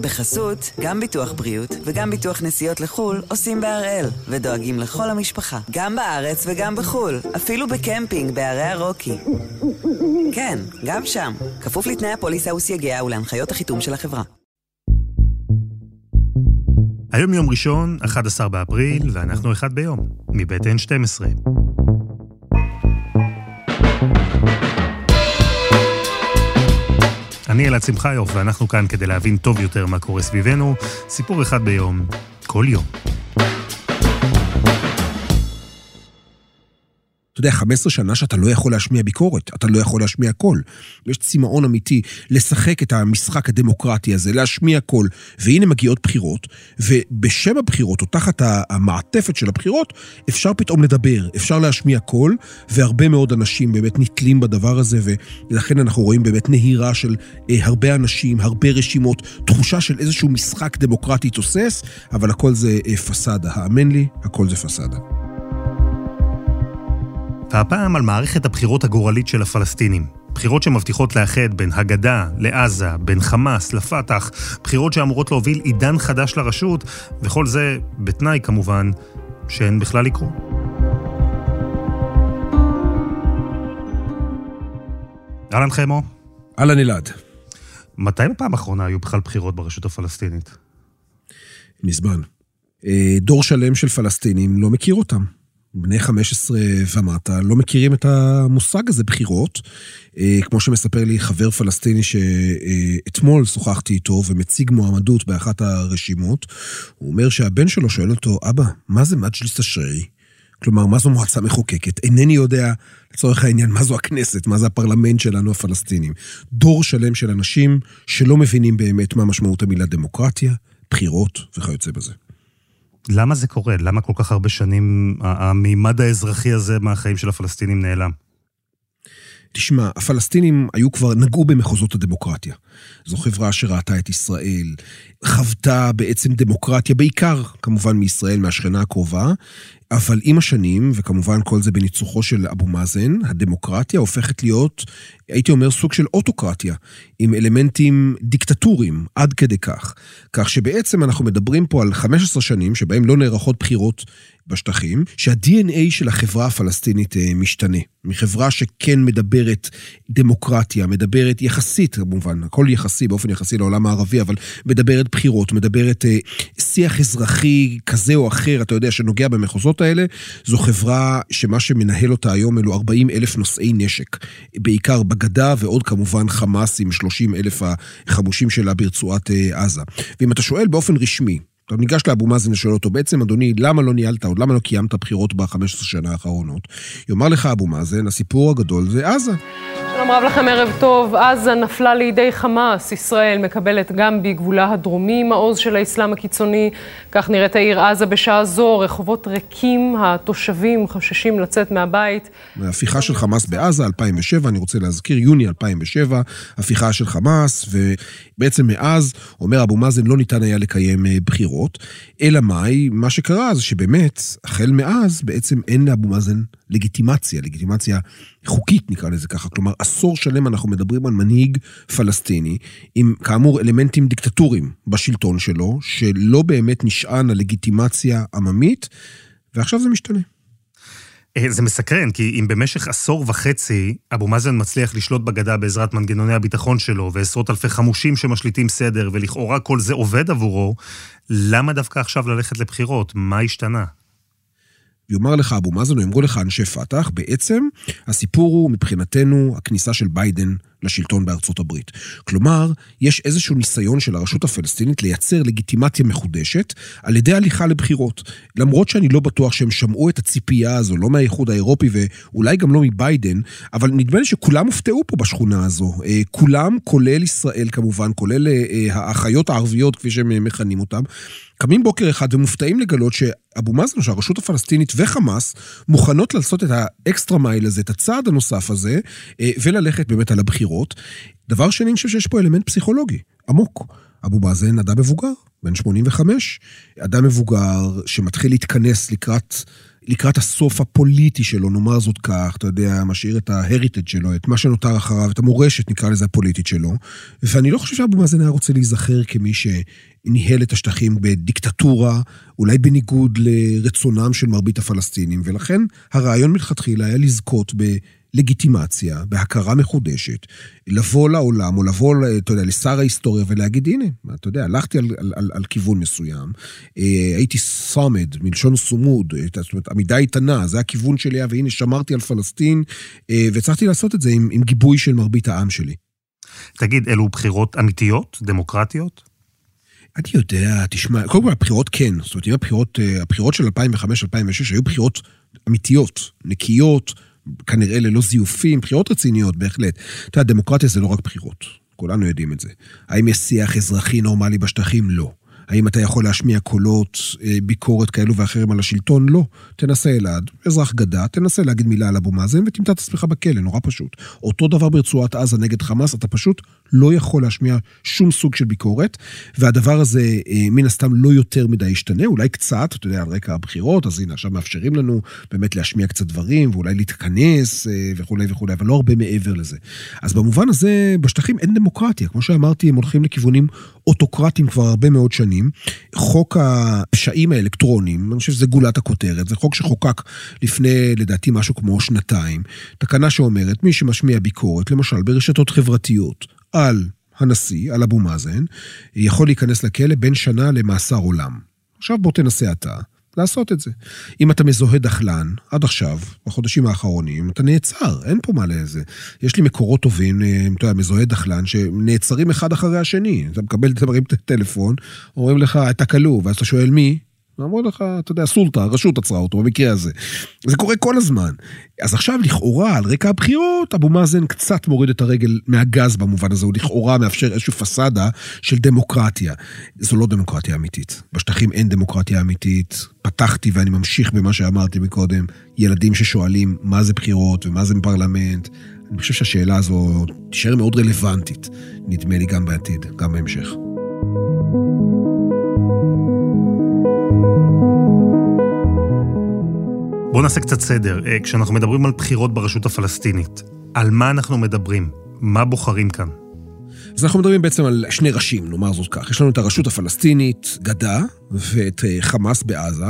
בחסות, גם ביטוח בריאות וגם ביטוח נסיעות לחו"ל עושים בהראל, ודואגים לכל המשפחה, גם בארץ וגם בחו"ל, אפילו בקמפינג בערי הרוקי. כן, גם שם, כפוף לתנאי הפוליסה וסייגיה ולהנחיות החיתום של החברה. היום יום ראשון, 11 באפריל, ואנחנו אחד ביום, מבית N12. אני אלעד שמחיוף, ואנחנו כאן כדי להבין טוב יותר מה קורה סביבנו. סיפור אחד ביום, כל יום. יודע, 15 שנה שאתה לא יכול להשמיע ביקורת, אתה לא יכול להשמיע קול. יש צמאון אמיתי לשחק את המשחק הדמוקרטי הזה, להשמיע קול, והנה מגיעות בחירות, ובשם הבחירות, או תחת המעטפת של הבחירות, אפשר פתאום לדבר, אפשר להשמיע קול, והרבה מאוד אנשים באמת נתלים בדבר הזה, ולכן אנחנו רואים באמת נהירה של אה, הרבה אנשים, הרבה רשימות, תחושה של איזשהו משחק דמוקרטי תוסס, אבל הכל זה אה, פסאדה. האמן לי, הכל זה פסאדה. והפעם על מערכת הבחירות הגורלית של הפלסטינים. בחירות שמבטיחות לאחד בין הגדה לעזה, בין חמאס לפת"ח, בחירות שאמורות להוביל עידן חדש לרשות, וכל זה בתנאי כמובן שהן בכלל יקרו. אהלן חמו. אהלן אלעד. מתי בפעם האחרונה היו בכלל בחירות ברשות הפלסטינית? מזמן. אה, דור שלם של פלסטינים לא מכיר אותם. בני 15 ומטה לא מכירים את המושג הזה, בחירות. אה, כמו שמספר לי חבר פלסטיני שאתמול שוחחתי איתו ומציג מועמדות באחת הרשימות, הוא אומר שהבן שלו שואל אותו, אבא, מה זה מג'ליס השרי? כלומר, מה זו מועצה מחוקקת? אינני יודע, לצורך העניין, מה זו הכנסת, מה זה הפרלמנט שלנו הפלסטינים. דור שלם של אנשים שלא מבינים באמת מה משמעות המילה דמוקרטיה, בחירות וכיוצא בזה. למה זה קורה? למה כל כך הרבה שנים המימד האזרחי הזה מהחיים של הפלסטינים נעלם? תשמע, הפלסטינים היו כבר, נגעו במחוזות הדמוקרטיה. זו חברה שראתה את ישראל, חוותה בעצם דמוקרטיה, בעיקר כמובן מישראל, מהשכנה הקרובה, אבל עם השנים, וכמובן כל זה בניצוחו של אבו מאזן, הדמוקרטיה הופכת להיות, הייתי אומר, סוג של אוטוקרטיה, עם אלמנטים דיקטטוריים, עד כדי כך. כך שבעצם אנחנו מדברים פה על 15 שנים שבהם לא נערכות בחירות בשטחים, שה-DNA של החברה הפלסטינית אה, משתנה. מחברה שכן מדברת דמוקרטיה, מדברת יחסית, כמובן, הכל יחסי, באופן יחסי לעולם הערבי, אבל מדברת בחירות, מדברת אה, שיח אזרחי כזה או אחר, אתה יודע, שנוגע במחוזות האלה, זו חברה שמה שמנהל אותה היום אלו 40 אלף נושאי נשק, בעיקר בגדה ועוד כמובן חמאס עם 30 אלף החמושים שלה ברצועת אה, עזה. ואם אתה שואל באופן רשמי, אתה ניגש לאבו מאזן ושואל אותו, בעצם, אדוני, למה לא ניהלת עוד, למה לא קיימת בחירות ב-15 שנה האחרונות? יאמר לך אבו מאזן, הסיפור הגדול זה עזה. רב לכם, ערב טוב. עזה נפלה לידי חמאס. ישראל מקבלת גם בגבולה הדרומי מעוז של האסלאם הקיצוני. כך נראית העיר עזה בשעה זו, רחובות ריקים, התושבים חוששים לצאת מהבית. הפיכה של חמאס בעזה, 2007, אני רוצה להזכיר, יוני 2007, הפיכה של חמאס, ובעצם מאז, אומר אבו מאזן, לא ניתן היה לקיים אה, בחירות. אלא מאי, מה שקרה זה שבאמת, החל מאז, בעצם אין לאבו מאזן לגיטימציה, לגיטימציה חוקית נקרא לזה ככה, כלומר עשור שלם אנחנו מדברים על מנהיג פלסטיני עם כאמור אלמנטים דיקטטוריים בשלטון שלו, שלא באמת נשען על לגיטימציה עממית, ועכשיו זה משתנה. אה, זה מסקרן, כי אם במשך עשור וחצי אבו מאזן מצליח לשלוט בגדה בעזרת מנגנוני הביטחון שלו, ועשרות אלפי חמושים שמשליטים סדר, ולכאורה כל זה עובד עבורו, למה דווקא עכשיו ללכת לבחירות? מה השתנה? יאמר לך אבו מאזן, או יאמרו לך אנשי פת"ח, בעצם הסיפור הוא מבחינתנו הכניסה של ביידן לשלטון בארצות הברית. כלומר, יש איזשהו ניסיון של הרשות הפלסטינית לייצר לגיטימציה מחודשת על ידי הליכה לבחירות. למרות שאני לא בטוח שהם שמעו את הציפייה הזו, לא מהאיחוד האירופי ואולי גם לא מביידן, אבל נדמה לי שכולם הופתעו פה בשכונה הזו. אה, כולם, כולל ישראל כמובן, כולל אה, אה, האחיות הערביות, כפי שהם מכנים אותם, קמים בוקר אחד ומופתעים לגלות שאבו מאזן, שהרשות הפלסטינית וחמאס, מוכנות לעשות את ה extra mile הזה, את הצעד הנוסף הזה, וללכת באמת על הבחירות. דבר שני, אני חושב שיש פה אלמנט פסיכולוגי, עמוק. אבו מאזן אדם מבוגר, בן 85, אדם מבוגר שמתחיל להתכנס לקראת, לקראת הסוף הפוליטי שלו, נאמר זאת כך, אתה יודע, משאיר את ה heritage שלו, את מה שנותר אחריו, את המורשת, נקרא לזה, הפוליטית שלו. ואני לא חושב שאבו מאזן היה רוצה להיזכר כמי שניהל את השטחים בדיקטטורה, אולי בניגוד לרצונם של מרבית הפלסטינים, ולכן הרעיון מלכתחילה היה לזכות ב... לגיטימציה, בהכרה מחודשת, לבוא לעולם, או לבוא, אתה יודע, לשר ההיסטוריה ולהגיד, הנה, אתה יודע, הלכתי על, על, על, על כיוון מסוים, אה, הייתי סומד, מלשון סומוד, זאת אומרת, עמידה איתנה, זה הכיוון שלי, והנה, שמרתי על פלסטין, אה, והצלחתי לעשות את זה עם, עם גיבוי של מרבית העם שלי. תגיד, אלו בחירות אמיתיות, דמוקרטיות? אני יודע, תשמע, קודם כל הבחירות כן, זאת אומרת, אם הבחירות, אה, הבחירות של 2005-2006 היו בחירות אמיתיות, נקיות, כנראה ללא זיופים, בחירות רציניות בהחלט. אתה יודע, דמוקרטיה זה לא רק בחירות, כולנו יודעים את זה. האם יש שיח אזרחי נורמלי בשטחים? לא. האם אתה יכול להשמיע קולות, אה, ביקורת כאלו ואחרים על השלטון? לא. תנסה אלעד, אזרח גדה, תנסה להגיד מילה על אבו מאזן ותמצא את עצמך בכלא, נורא פשוט. אותו דבר ברצועת עזה נגד חמאס, אתה פשוט לא יכול להשמיע שום סוג של ביקורת, והדבר הזה אה, מן הסתם לא יותר מדי ישתנה, אולי קצת, אתה יודע, על רקע הבחירות, אז הנה, עכשיו מאפשרים לנו באמת להשמיע קצת דברים, ואולי להתכנס אה, וכולי וכולי, אבל לא הרבה מעבר לזה. אז במובן הזה, בשטחים אין דמוקרטיה. כמו שאמרתי, הם הולכים לכיוונים אוטוקרטיים כבר הרבה מאוד שנים. חוק הפשעים האלקטרוניים, אני חושב שזה גולת הכותרת, זה חוק שחוקק לפני, לדעתי, משהו כמו שנתיים. תקנה שאומרת, מי שמשמיע ביקורת, למשל ברשתות חברתיות, על הנשיא, על אבו מאזן, יכול להיכנס לכלא בין שנה למאסר עולם. עכשיו בוא תנסה אתה לעשות את זה. אם אתה מזוהה דחלן, עד עכשיו, בחודשים האחרונים, אתה נעצר, אין פה מה לזה. יש לי מקורות טובים, אה, אתה יודע, מזוהה דחלן, שנעצרים אחד אחרי השני. אתה מקבל, את הטלפון, אומרים לך, אתה כלוא, ואז אתה שואל מי? אמרו לך, אתה יודע, סולטה, הרשות עצרה אותו במקרה הזה. זה קורה כל הזמן. אז עכשיו, לכאורה, על רקע הבחירות, אבו מאזן קצת מוריד את הרגל מהגז במובן הזה, הוא לכאורה מאפשר איזושהי פסאדה של דמוקרטיה. זו לא דמוקרטיה אמיתית. בשטחים אין דמוקרטיה אמיתית. פתחתי ואני ממשיך במה שאמרתי מקודם, ילדים ששואלים מה זה בחירות ומה זה פרלמנט. אני חושב שהשאלה הזו תישאר מאוד רלוונטית, נדמה לי גם בעתיד, גם בהמשך. בואו נעשה קצת סדר. אה, כשאנחנו מדברים על בחירות ברשות הפלסטינית, על מה אנחנו מדברים? מה בוחרים כאן? אז אנחנו מדברים בעצם על שני ראשים, נאמר זאת כך. יש לנו את הרשות הפלסטינית, גדה, ואת אה, חמאס בעזה,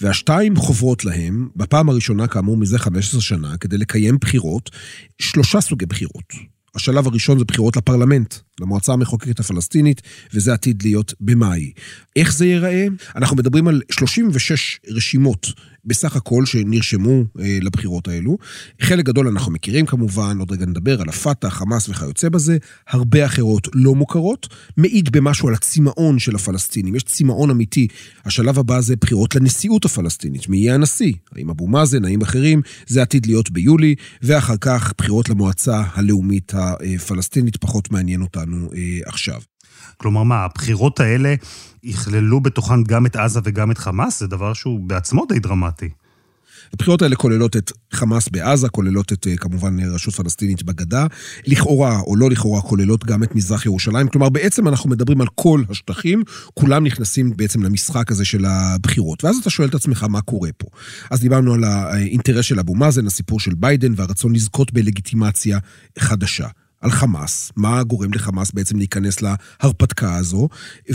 והשתיים חוברות להם, בפעם הראשונה, כאמור, מזה 15 שנה, כדי לקיים בחירות, שלושה סוגי בחירות. השלב הראשון זה בחירות לפרלמנט, למועצה המחוקקת הפלסטינית, וזה עתיד להיות במאי. איך זה ייראה? אנחנו מדברים על 36 רשימות בסך הכל שנרשמו אה, לבחירות האלו. חלק גדול אנחנו מכירים כמובן, עוד רגע נדבר על הפת"ח, חמאס וכיוצא בזה, הרבה אחרות לא מוכרות, מעיד במשהו על הצמאון של הפלסטינים. יש צמאון אמיתי. השלב הבא זה בחירות לנשיאות הפלסטינית, מי יהיה הנשיא? האם אבו מאזן, האם אחרים? זה עתיד להיות ביולי, ואחר כך בחירות למועצה הלאומית הפלסטינית, פחות מעניין אותנו אה, עכשיו. כלומר, מה, הבחירות האלה יכללו בתוכן גם את עזה וגם את חמאס? זה דבר שהוא בעצמו די דרמטי. הבחירות האלה כוללות את חמאס בעזה, כוללות את, אה, כמובן, רשות פלסטינית בגדה. לכאורה, או לא לכאורה, כוללות גם את מזרח ירושלים. כלומר, בעצם אנחנו מדברים על כל השטחים, כולם נכנסים בעצם למשחק הזה של הבחירות. ואז אתה שואל את עצמך, מה קורה פה? אז דיברנו על האינטרס של אבו מאזן, הסיפור של ביידן והרצון לזכות בלגיטימציה חדשה. על חמאס, מה גורם לחמאס בעצם להיכנס להרפתקה הזו,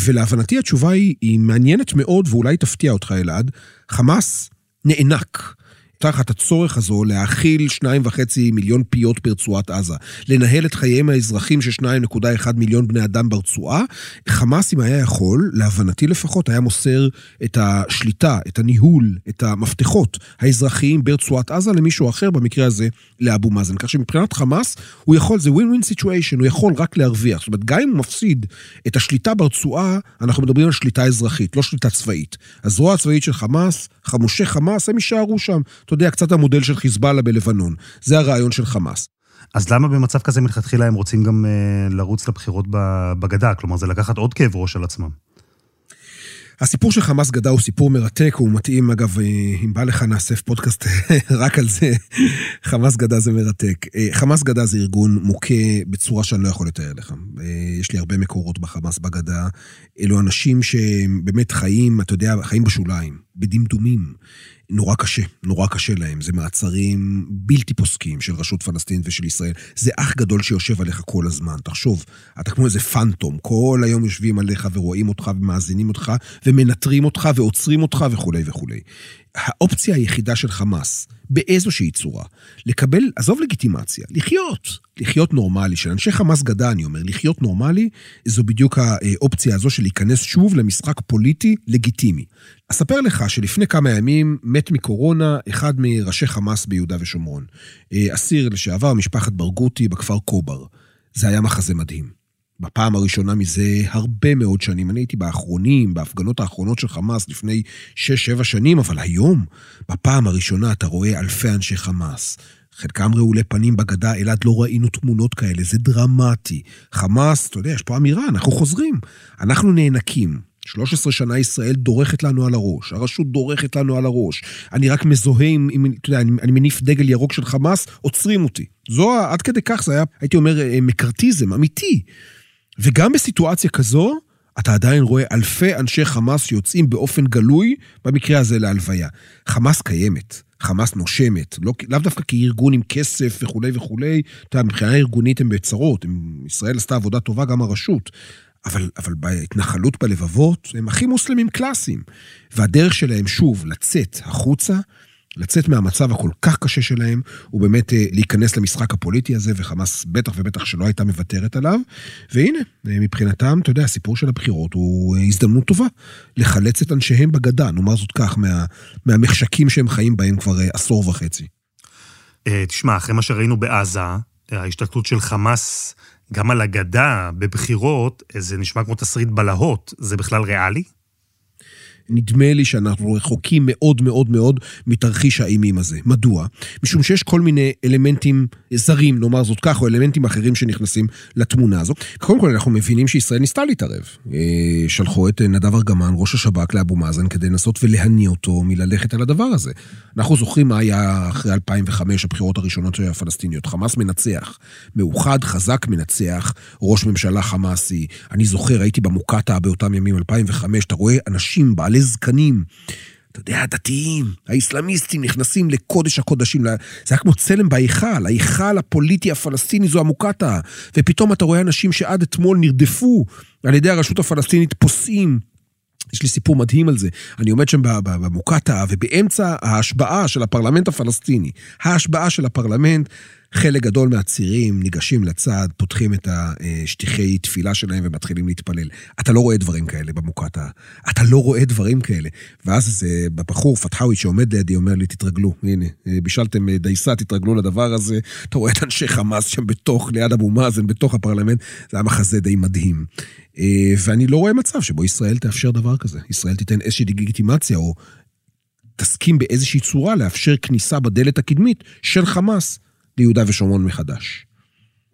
ולהבנתי התשובה היא, היא מעניינת מאוד ואולי תפתיע אותך אלעד, חמאס נאנק. תחת הצורך הזו להאכיל שניים וחצי מיליון פיות ברצועת עזה, לנהל את חייהם האזרחים של 2.1 מיליון בני אדם ברצועה, חמאס, אם היה יכול, להבנתי לפחות, היה מוסר את השליטה, את הניהול, את המפתחות האזרחיים ברצועת עזה למישהו אחר, במקרה הזה לאבו מאזן. כך שמבחינת חמאס, הוא יכול, זה win-win situation, הוא יכול רק להרוויח. זאת אומרת, גם אם הוא מפסיד את השליטה ברצועה, אנחנו מדברים על שליטה אזרחית, לא שליטה צבאית. הזרוע הצבאית של חמאס, חמושי חמאס, הם יישארו שם. אתה יודע, קצת המודל של חיזבאללה בלבנון. זה הרעיון של חמאס. אז למה במצב כזה מלכתחילה הם רוצים גם uh, לרוץ לבחירות בגדה? כלומר, זה לקחת עוד כאב ראש על עצמם. הסיפור של חמאס גדה הוא סיפור מרתק, הוא מתאים, אגב, אה, אם בא לך נאסף פודקאסט רק על זה, חמאס גדה זה מרתק. אה, חמאס גדה זה ארגון מוכה בצורה שאני לא יכול לתאר לך. אה, יש לי הרבה מקורות בחמאס בגדה. אלו אנשים שבאמת חיים, אתה יודע, חיים בשוליים, בדמדומים. נורא קשה, נורא קשה להם. זה מעצרים בלתי פוסקים של רשות פלסטינית ושל ישראל. זה אח גדול שיושב עליך כל הזמן. תחשוב, אתה כמו איזה פנטום, כל היום יושבים עליך ורואים אותך ומאזינים אותך ומנטרים אותך ועוצרים אותך וכולי וכולי. האופציה היחידה של חמאס, באיזושהי צורה, לקבל, עזוב לגיטימציה, לחיות, לחיות נורמלי, של אנשי חמאס גדה, אני אומר, לחיות נורמלי, זו בדיוק האופציה הזו של להיכנס שוב למשחק פוליטי לגיטימי. אספר לך שלפני כמה ימים מת מקורונה אחד מראשי חמאס ביהודה ושומרון. אה, אסיר לשעבר, משפחת ברגותי בכפר קובר. זה היה מחזה מדהים. בפעם הראשונה מזה הרבה מאוד שנים. אני הייתי באחרונים, בהפגנות האחרונות של חמאס לפני 6-7 שנים, אבל היום, בפעם הראשונה אתה רואה אלפי אנשי חמאס. חלקם רעולי פנים בגדה, אלעד לא ראינו תמונות כאלה, זה דרמטי. חמאס, אתה יודע, יש פה אמירה, אנחנו חוזרים. אנחנו נאנקים. 13 שנה ישראל דורכת לנו על הראש, הרשות דורכת לנו על הראש. אני רק מזוהה עם, עם אתה יודע, אני, אני מניף דגל ירוק של חמאס, עוצרים אותי. זו, עד כדי כך זה היה, הייתי אומר, אה, מקרטיזם אמיתי. וגם בסיטואציה כזו, אתה עדיין רואה אלפי אנשי חמאס שיוצאים באופן גלוי, במקרה הזה להלוויה. חמאס קיימת, חמאס נושמת, לא, לאו דווקא כארגון עם כסף וכולי וכולי, אתה יודע, מבחינה ארגונית הם בצרות, הם, ישראל עשתה עבודה טובה, גם הרשות. אבל, אבל בהתנחלות בלבבות הם הכי מוסלמים קלאסיים. והדרך שלהם, שוב, לצאת החוצה, לצאת מהמצב הכל כך קשה שלהם, הוא באמת אה, להיכנס למשחק הפוליטי הזה, וחמאס בטח ובטח שלא הייתה מוותרת עליו. והנה, אה, מבחינתם, אתה יודע, הסיפור של הבחירות הוא אה, הזדמנות טובה לחלץ את אנשיהם בגדה, נאמר זאת כך, מה, מהמחשקים שהם חיים בהם כבר עשור וחצי. תשמע, אחרי מה שראינו בעזה, ההשתלטות של חמאס גם על הגדה בבחירות, זה נשמע כמו תסריט בלהות, זה בכלל ריאלי? נדמה לי שאנחנו רחוקים מאוד מאוד מאוד מתרחיש האימים הזה. מדוע? משום שיש כל מיני אלמנטים זרים, נאמר זאת כך, או אלמנטים אחרים שנכנסים לתמונה הזו. קודם כל, אנחנו מבינים שישראל ניסתה להתערב. אה, שלחו את נדב ארגמן, ראש השב"כ, לאבו מאזן, כדי לנסות ולהניע אותו מללכת על הדבר הזה. אנחנו זוכרים מה היה אחרי 2005, הבחירות הראשונות של הפלסטיניות. חמאס מנצח. מאוחד, חזק, מנצח. ראש ממשלה חמאסי. אני זוכר, הייתי במוקטעה באותם ימים, 2005, אתה רואה אנשים בעלי מלא זקנים. אתה יודע, הדתיים, האסלאמיסטים נכנסים לקודש הקודשים. זה היה כמו צלם בהיכל, ההיכל הפוליטי הפלסטיני זו המוקטעה. ופתאום אתה רואה אנשים שעד אתמול נרדפו על ידי הרשות הפלסטינית פוסעים. יש לי סיפור מדהים על זה. אני עומד שם במוקטעה, ובאמצע ההשבעה של הפרלמנט הפלסטיני, ההשבעה של הפרלמנט, חלק גדול מהצירים ניגשים לצד, פותחים את השטיחי תפילה שלהם ומתחילים להתפלל. אתה לא רואה דברים כאלה במוקטעה. אתה לא רואה דברים כאלה. ואז איזה בחור, פתחאווי, שעומד לידי, אומר לי, תתרגלו. הנה, בישלתם דייסה, תתרגלו לדבר הזה. אתה רואה את אנשי חמאס שם בתוך, ליד אבו מאזן, בתוך הפרלמנט. זה היה מחזה די מדהים. אה, ואני לא רואה מצב שבו ישראל תאפשר דבר כזה. ישראל תיתן איזושהי לגיטימציה, או תסכים באיזושהי צורה לאפשר כניסה בדלת הקדמית של חמאס ליהודה ושומרון מחדש.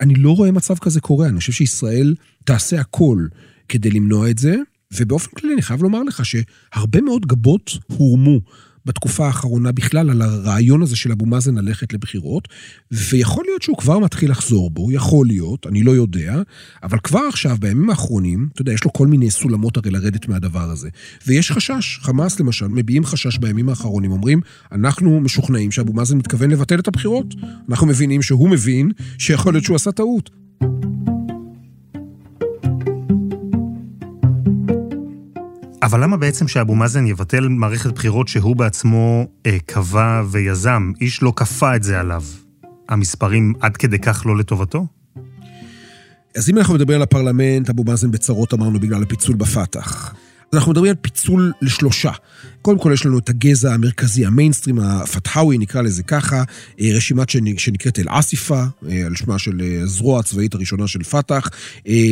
אני לא רואה מצב כזה קורה, אני חושב שישראל תעשה הכל כדי למנוע את זה, ובאופן כללי אני חייב לומר לך שהרבה מאוד גבות הורמו בתקופה האחרונה בכלל על הרעיון הזה של אבו מאזן ללכת לבחירות, ויכול להיות שהוא כבר מתחיל לחזור בו, יכול להיות, אני לא יודע, אבל כבר עכשיו, בימים האחרונים, אתה יודע, יש לו כל מיני סולמות הרי לרדת מהדבר הזה. ויש חשש, חמאס למשל, מביעים חשש בימים האחרונים, אומרים, אנחנו משוכנעים שאבו מאזן מתכוון לבטל את הבחירות. אנחנו מבינים שהוא מבין שיכול להיות שהוא עשה טעות. אבל למה בעצם שאבו מאזן יבטל מערכת בחירות שהוא בעצמו אה, קבע ויזם? איש לא כפה את זה עליו. המספרים עד כדי כך לא לטובתו? אז אם אנחנו מדברים על הפרלמנט, אבו מאזן בצרות אמרנו בגלל הפיצול בפת"ח. אנחנו מדברים על פיצול לשלושה. קודם כל יש לנו את הגזע המרכזי, המיינסטרים הפתחאווי, נקרא לזה ככה, אה, רשימת שנקראת אל-אסיפה, אה, על שמה של אה, הזרוע הצבאית הראשונה של פת"ח,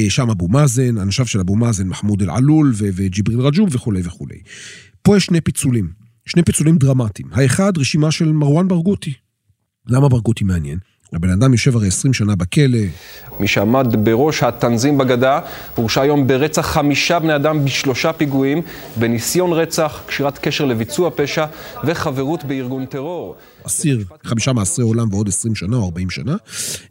שם אבו מאזן, אנשיו של אבו מאזן, מחמוד אל-עלול וג'יבריל רג'וב וכולי וכולי. פה יש שני פיצולים, שני פיצולים דרמטיים. האחד, רשימה של מרואן ברגותי. למה ברגותי מעניין? הבן אדם יושב הרי 20 שנה בכלא. מי שעמד בראש התנזים בגדה, הורשע היום ברצח חמישה בני אדם בשלושה פיגועים, בניסיון רצח, קשירת קשר לביצוע פשע וחברות בארגון טרור. אסיר, חמישה מעשרי עולם ועוד 20 שנה או 40 שנה.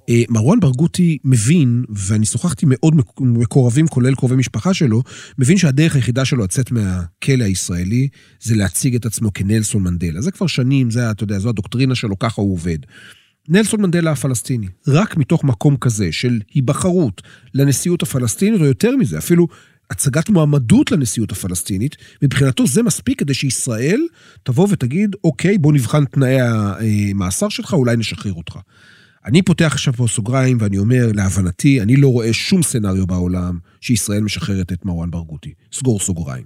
אה, מרואן ברגותי מבין, ואני שוחחתי מאוד מקורבים, כולל קרובי משפחה שלו, מבין שהדרך היחידה שלו לצאת מהכלא הישראלי זה להציג את עצמו כנלסון מנדלה. זה כבר שנים, זה, אתה יודע, זו הדוקטרינה שלו, ככה הוא עובד. נלסון מנדלה הפלסטיני, רק מתוך מקום כזה של היבחרות לנשיאות הפלסטינית, או יותר מזה, אפילו הצגת מועמדות לנשיאות הפלסטינית, מבחינתו זה מספיק כדי שישראל תבוא ותגיד, אוקיי, בוא נבחן תנאי המאסר שלך, אולי נשחרר אותך. אני פותח עכשיו פה סוגריים ואני אומר, להבנתי, אני לא רואה שום סצנריו בעולם שישראל משחררת את מרואן ברגותי. סגור סוגריים.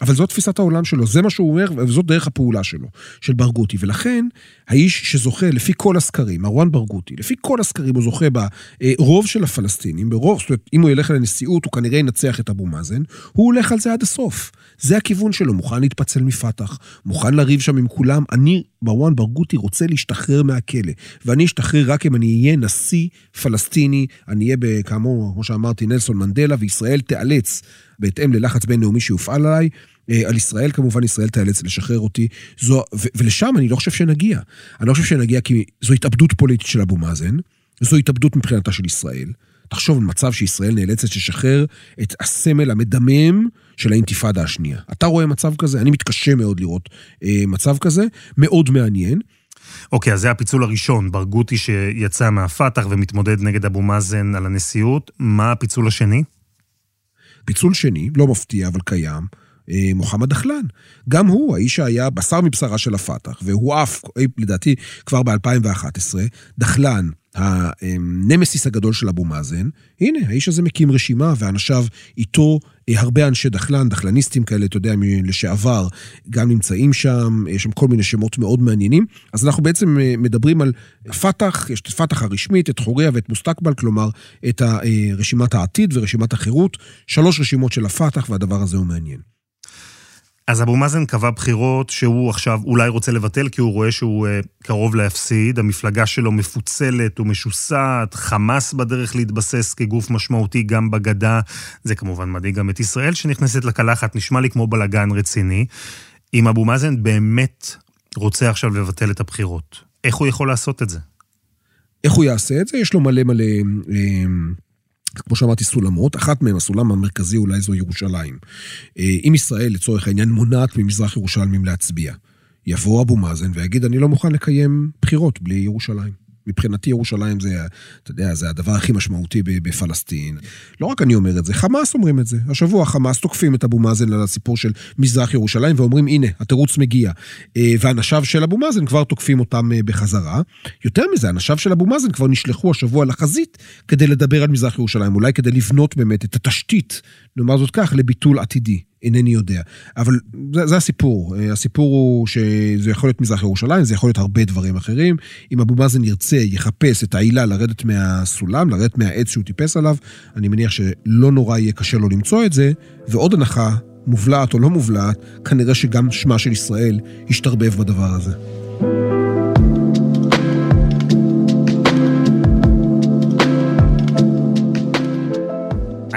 אבל זאת תפיסת העולם שלו, זה מה שהוא אומר, וזאת דרך הפעולה שלו, של ברגותי. ולכן, האיש שזוכה, לפי כל הסקרים, מרואן ברגותי, לפי כל הסקרים הוא זוכה ברוב של הפלסטינים, ברוב, זאת אומרת, אם הוא ילך לנשיאות, הוא כנראה ינצח את אבו מאזן, הוא הולך על זה עד הסוף. זה הכיוון שלו, מוכן להתפצל מפתח, מוכן לריב שם עם כולם. אני, מרואן ברגותי, רוצה להשתחרר מהכלא, ואני אשתחרר רק אם אני אהיה נשיא פלסטיני, אני אהיה, כאמור, כמו שאמרתי, נלסון מנדלה, וישראל תיאלץ, בהתאם ללחץ בינלאומי שיופעל עליי, אה, על ישראל, כמובן ישראל תיאלץ לשחרר אותי. זו, ו, ולשם אני לא חושב שנגיע. אני לא חושב שנגיע כי זו התאבדות פוליטית של אבו מאזן, זו התאבדות מבחינתה של ישראל. תחשוב על מצב שישראל נאלצת לשחרר את הסמל המדמם של האינתיפאדה השנייה. אתה רואה מצב כזה? אני מתקשה מאוד לראות אה, מצב כזה, מאוד מעניין. אוקיי, אז זה הפיצול הראשון, ברגותי שיצא מהפת"ח ומתמודד נגד אבו מאזן על הנשיאות. מה הפיצול השני? פיצול שני, לא מפתיע אבל קיים, אה, מוחמד דחלן. גם הוא, האיש שהיה בשר מבשרה של הפת"ח, והוא אף, לדעתי, כבר ב-2011, דחלן, הנמסיס הגדול של אבו מאזן, הנה, האיש הזה מקים רשימה, ואנשיו איתו, אה, הרבה אנשי דחלן, דחלניסטים כאלה, אתה יודע, לשעבר, גם נמצאים שם, יש שם כל מיני שמות מאוד מעניינים. אז אנחנו בעצם אה, מדברים על פת"ח, יש את פת"ח הרשמית, את חוריה ואת מוסטקבל, כלומר, את רשימת העתיד ורשימת החירות, שלוש רשימות של הפת"ח, והדבר הזה הוא מעניין. אז אבו מאזן קבע בחירות שהוא עכשיו אולי רוצה לבטל, כי הוא רואה שהוא uh, קרוב להפסיד. המפלגה שלו מפוצלת ומשוסעת, חמאס בדרך להתבסס כגוף משמעותי גם בגדה. זה כמובן מדאיג גם את ישראל שנכנסת לקלחת, נשמע לי כמו בלאגן רציני. אם אבו מאזן באמת רוצה עכשיו לבטל את הבחירות, איך הוא יכול לעשות את זה? איך הוא יעשה את זה? יש לו מלא מלא... אה, כמו שאמרתי, סולמות, אחת מהן, הסולם המרכזי אולי זו ירושלים. אה, אם ישראל, לצורך העניין, מונעת ממזרח ירושלמים להצביע, יבוא אבו מאזן ויגיד, אני לא מוכן לקיים בחירות בלי ירושלים. מבחינתי ירושלים זה, אתה יודע, זה הדבר הכי משמעותי בפלסטין. לא רק אני אומר את זה, חמאס אומרים את זה. השבוע חמאס תוקפים את אבו מאזן על הסיפור של מזרח ירושלים ואומרים, הנה, התירוץ מגיע. אה, ואנשיו של אבו מאזן כבר תוקפים אותם אה, בחזרה. יותר מזה, אנשיו של אבו מאזן כבר נשלחו השבוע לחזית כדי לדבר על מזרח ירושלים, אולי כדי לבנות באמת את התשתית, נאמר זאת כך, לביטול עתידי. אינני יודע. אבל זה, זה הסיפור. אה, הסיפור הוא שזה יכול להיות מזרח ירושלים, זה יכול להיות הרבה דברים אחרים. אם אבו מאזן ירצה, יחפש את העילה לרדת מהסולם, לרדת מהעץ שהוא טיפס עליו, אני מניח שלא נורא יהיה קשה לו למצוא את זה. ועוד הנחה, מובלעת או לא מובלעת, כנראה שגם שמה של ישראל ישתרבב בדבר הזה.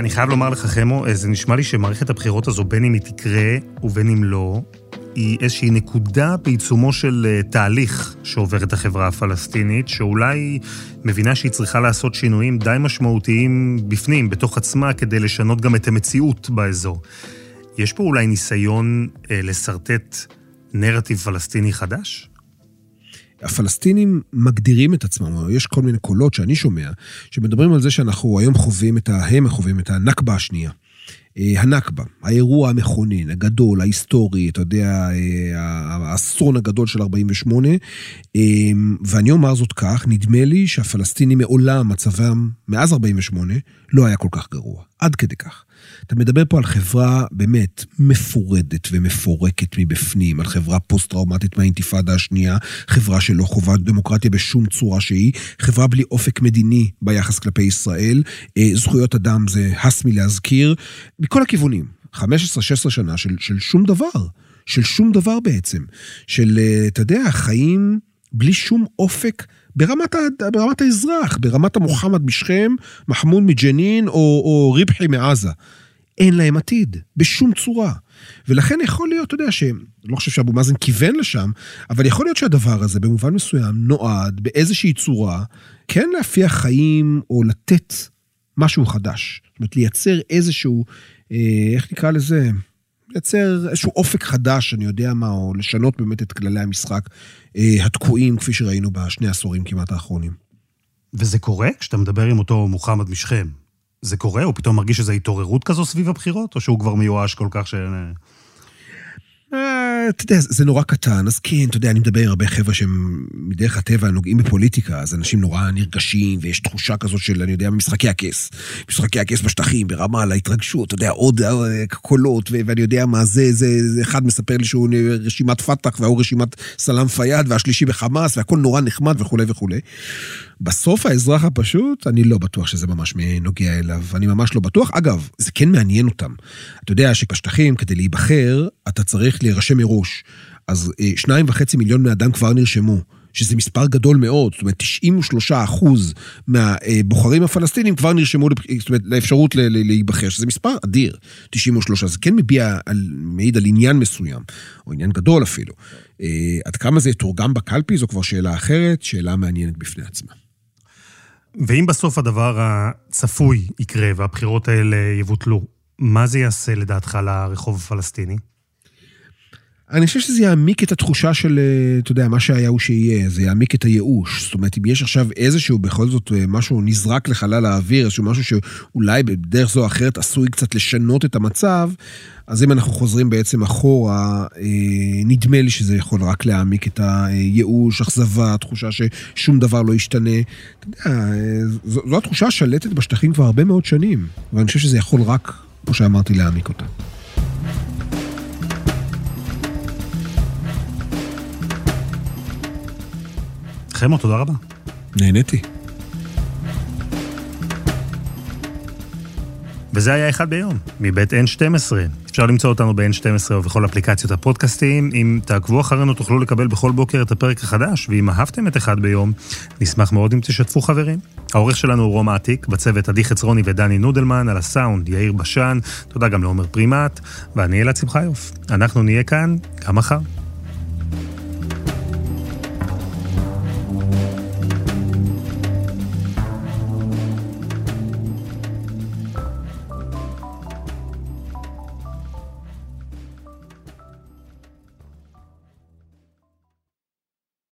אני חייב לומר לך, חמו, זה נשמע לי שמערכת הבחירות הזו, בין אם היא תקרה ובין אם לא, היא איזושהי נקודה בעיצומו של אה, תהליך שעוברת החברה הפלסטינית, שאולי מבינה שהיא צריכה לעשות שינויים די משמעותיים בפנים, בתוך עצמה, כדי לשנות גם את המציאות באזור. יש פה אולי ניסיון אה, לשרטט נרטיב פלסטיני חדש? הפלסטינים מגדירים את עצמם, יש כל מיני קולות שאני שומע, שמדברים על זה שאנחנו היום חווים את ה... הם חווים את הנכבה השנייה. אה, הנכבה, האירוע המכונן, הגדול, ההיסטורי, אתה יודע, אה, האסון הגדול של 48, אה, ואני אומר זאת כך, נדמה לי שהפלסטינים מעולם, מצבם מאז 48, לא היה כל כך גרוע, עד כדי כך. אתה מדבר פה על חברה באמת מפורדת ומפורקת מבפנים, על חברה פוסט-טראומטית מהאינתיפאדה השנייה, חברה שלא חובה דמוקרטיה בשום צורה שהיא, חברה בלי אופק מדיני ביחס כלפי ישראל, אה, זכויות אדם זה הס מלהזכיר, מכל הכיוונים. 15-16 שנה של, של שום דבר, של שום דבר בעצם. של, אה, אתה יודע, חיים בלי שום אופק ברמת, ברמת האזרח, ברמת המוחמד משכם, מחמוד מג'נין או, או ריבחי מעזה. אין להם עתיד, בשום צורה. ולכן יכול להיות, אתה יודע, שאני לא חושב שאבו מאזן כיוון לשם, אבל יכול להיות שהדבר הזה במובן מסוים נועד באיזושהי צורה כן להפיח חיים או לתת משהו חדש. זאת אומרת, לייצר איזשהו, אה, איך נקרא לזה? לייצר איזשהו אופק חדש, אני יודע מה, או לשנות באמת את כללי המשחק אה, התקועים, כפי שראינו בשני עשורים כמעט האחרונים. וזה קורה כשאתה מדבר עם אותו מוחמד משכם. זה קורה? הוא פתאום מרגיש איזו התעוררות כזו סביב הבחירות, או שהוא כבר מיואש כל כך ש... אתה יודע, זה נורא קטן, אז כן, אתה יודע, אני מדבר עם הרבה חבר'ה שהם מדרך הטבע נוגעים בפוליטיקה, אז אנשים נורא נרגשים, ויש תחושה כזאת של, אני יודע, משחקי הכס. משחקי הכס בשטחים, ברמאללה, התרגשות, אתה יודע, עוד אה, קולות, ואני יודע מה זה, זה, זה אחד מספר לי שהוא רשימת פת"ח, והוא רשימת סלאם פיאד, והשלישי בחמאס, והכל נורא נחמד וכולי וכולי. בסוף האזרח הפשוט, אני לא בטוח שזה ממש נוגע אליו, אני ממש לא בטוח. אגב, זה כן מעניין אותם. אתה יודע שבשטחים, כדי להיבחר, אתה צריך להירשם מראש. אז אה, שניים וחצי מיליון בני אדם כבר נרשמו. שזה מספר גדול מאוד, זאת אומרת 93 אחוז מהבוחרים הפלסטינים כבר נרשמו זאת אומרת, לאפשרות להיבחר, שזה מספר אדיר, 93, זה כן מביע, על, מעיד על עניין מסוים, או עניין גדול אפילו. אה, עד כמה זה יתורגם בקלפי זו כבר שאלה אחרת, שאלה מעניינת בפני עצמה. ואם בסוף הדבר הצפוי יקרה והבחירות האלה יבוטלו, מה זה יעשה לדעתך לרחוב הפלסטיני? אני חושב שזה יעמיק את התחושה של, אה, אתה יודע, מה שהיה הוא שיהיה, זה יעמיק את הייאוש. זאת אומרת, אם יש עכשיו איזשהו, בכל זאת, אה, משהו נזרק לחלל האוויר, איזשהו משהו שאולי בדרך זו או אחרת עשוי קצת לשנות את המצב, אז אם אנחנו חוזרים בעצם אחורה, אה, נדמה לי שזה יכול רק להעמיק את הייאוש, אכזבה, תחושה ששום דבר לא ישתנה. אתה יודע, זו, זו התחושה השלטת בשטחים כבר הרבה מאוד שנים, ואני חושב שזה יכול רק, כמו שאמרתי, להעמיק אותה. חמו, תודה רבה. נהניתי. וזה היה אחד ביום, מבית N12. אפשר למצוא אותנו ב-N12 ובכל אפליקציות הפודקאסטים. אם תעקבו אחרינו תוכלו לקבל בכל בוקר את הפרק החדש, ואם אהבתם את אחד ביום, נשמח מאוד אם תשתפו חברים. העורך שלנו הוא רום העתיק, בצוות עדי חצרוני ודני נודלמן, על הסאונד יאיר בשן, תודה גם לעומר פרימט, ואני אלעד שמחיוף. אנחנו נהיה כאן גם מחר.